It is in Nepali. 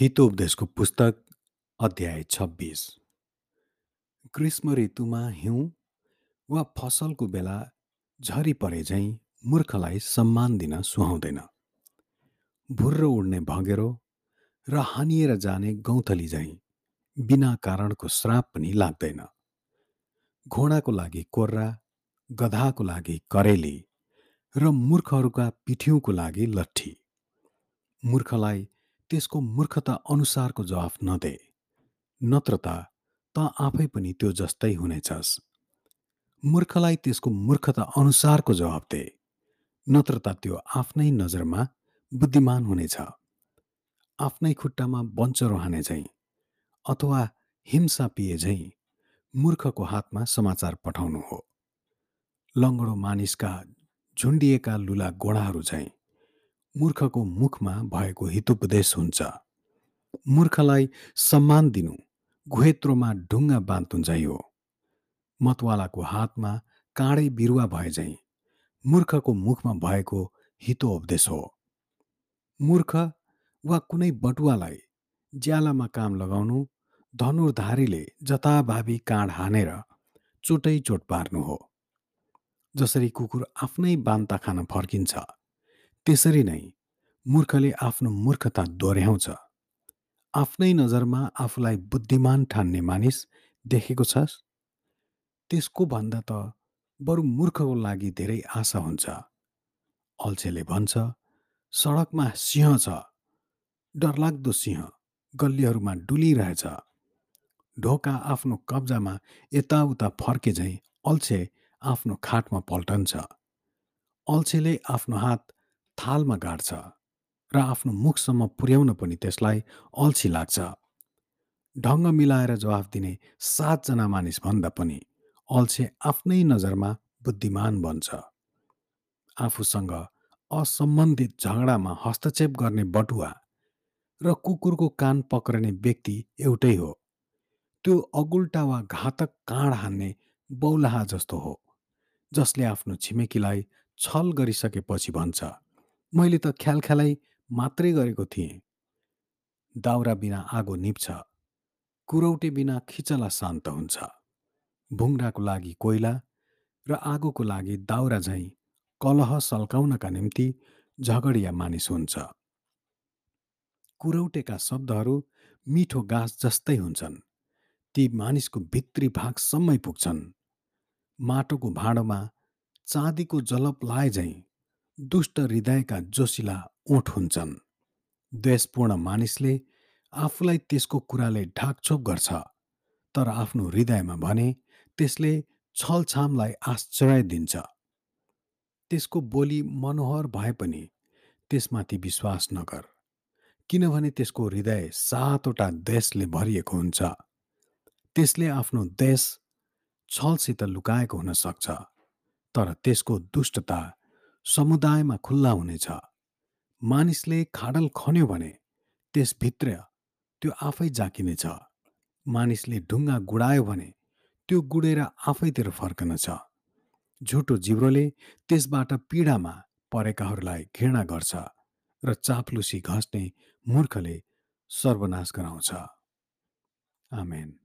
हितोपदेशको पुस्तक अध्याय छब्बिस। ग्रीष्म ऋतुमा हिउँ वा फसलको बेला झरी परे झैँ मूर्खलाई सम्मान दिन सुहाउँदैन। भुर्रो उड्ने भँगेरो र हानिएर जाने गौँथली झैँ बिना कारणको श्राप पनि लाग्दैन। घोडाको लागि कोर्रा गधाको लागि करेली र मूर्खहरूका पिठ्यौँको लागि लट्ठी। मूर्खलाई त्यसको मूर्खता अनुसारको जवाफ नदे। नत्र त आफै पनि त्यो जस्तै हुनेछस्। मूर्खलाई त्यसको मूर्खता अनुसारको जवाफ दे। नत्र त त्यो आफ्नै नजरमा बुद्धिमान हुनेछ। आफ्नै खुट्टामा बन्चरो हाने झैँ अथवा हिंसा पिए झैँ मूर्खको हातमा समाचार पठाउनु हो। लङ्गडो मानिसका झुन्डिएका लुला गोडाहरू झैँ मूर्खको मुखमा भएको हितोपदेश हुन्छ। मूर्खलाई सम्मान दिनु घुहेत्रोमा ढुङ्गा बाँध्नु हो मतवालाको हातमा काँडै बिरुवा भए झैँ मूर्खको मुखमा भएको हितो उपदेश हो। मूर्ख वा कुनै बटुवालाई ज्यालामा काम लगाउनु धनुर्धारीले जताभावी काँड हानेर चोटै चोट पार्नु हो। जसरी कुकुर आफ्नै बान्ता खान फर्किन्छ। त्यसरी नै मूर्खले आफ्नो मूर्खता दोहोऱ्याउँछ। आफ्नै नजरमा आफूलाई बुद्धिमान ठान्ने मानिस देखेको छस्? त्यसको भन्दा त बरु मूर्खको लागि धेरै आशा हुन्छ। अल्छेले भन्छ सडकमा सिंह छ डरलाग्दो सिंह गल्लीहरूमा डुलिरहेछ। ढोका आफ्नो कब्जामा यताउता फर्के झैँ अल्छे आफ्नो खाटमा पल्टन्छ। अल्छेले आफ्नो हात थालमा गाड्छ र आफ्नो मुखसम्म पुर्याउन पनि त्यसलाई अल्छी लाग्छ। ढङ्ग मिलाएर जवाफ दिने सातजना मानिस भन्दा पनि अल्छे आफ्नै नजरमा बुद्धिमान बन्छ। आफूसँग असम्बन्धित झगडामा हस्तक्षेप गर्ने बटुवा र कुकुरको कान पक्रने व्यक्ति एउटै हो। त्यो अगुल्टा वा घातक काँड हान्ने बौलाहा जस्तो हो जसले आफ्नो छिमेकीलाई छल गरिसकेपछि भन्छ। मैले त ख्याल ख्यालै मात्रै गरेको थिएँ। दाउरा बिना आगो निप्छ कुरौटे बिना खिचला शान्त हुन्छ। भुङ्राको लागि कोइला र आगोको लागि दाउरा झैँ कलह सल्काउनका निम्ति झगडिया मानिस हुन्छ। कुरौटेका शब्दहरू मिठो गाँस जस्तै हुन्छन्। ती मानिसको भित्री भागसम्मै पुग्छन्। माटोको भाँडोमा चाँदीको जलप लाए झैँ दुष्ट हृदयका जोसिला ओठ हुन्छन्। द्वेषपूर्ण मानिसले आफूलाई त्यसको कुराले ढाकछोप गर्छ तर आफ्नो हृदयमा भने त्यसले छलछामलाई आश्चर्य दिन्छ। त्यसको बोली मनोहर भए पनि त्यसमाथि विश्वास नगर किनभने त्यसको हृदय सातवटा देशले भरिएको हुन्छ। त्यसले आफ्नो देश छलसित लुकाएको हुन सक्छ तर त्यसको दुष्टता समुदायमा खुल्ला हुनेछ। मानिसले खाडल खन्यो भने त्यसभित्र त्यो आफै जाकिनेछ। मानिसले ढुङ्गा गुडायो भने त्यो गुडेर आफैतिर फर्कनेछ। झुटो जिब्रोले त्यसबाट पीडामा परेकाहरूलाई घृणा गर्छ र चाप्लुसी घस्ने मूर्खले सर्वनाश गराउँछ। आमेन।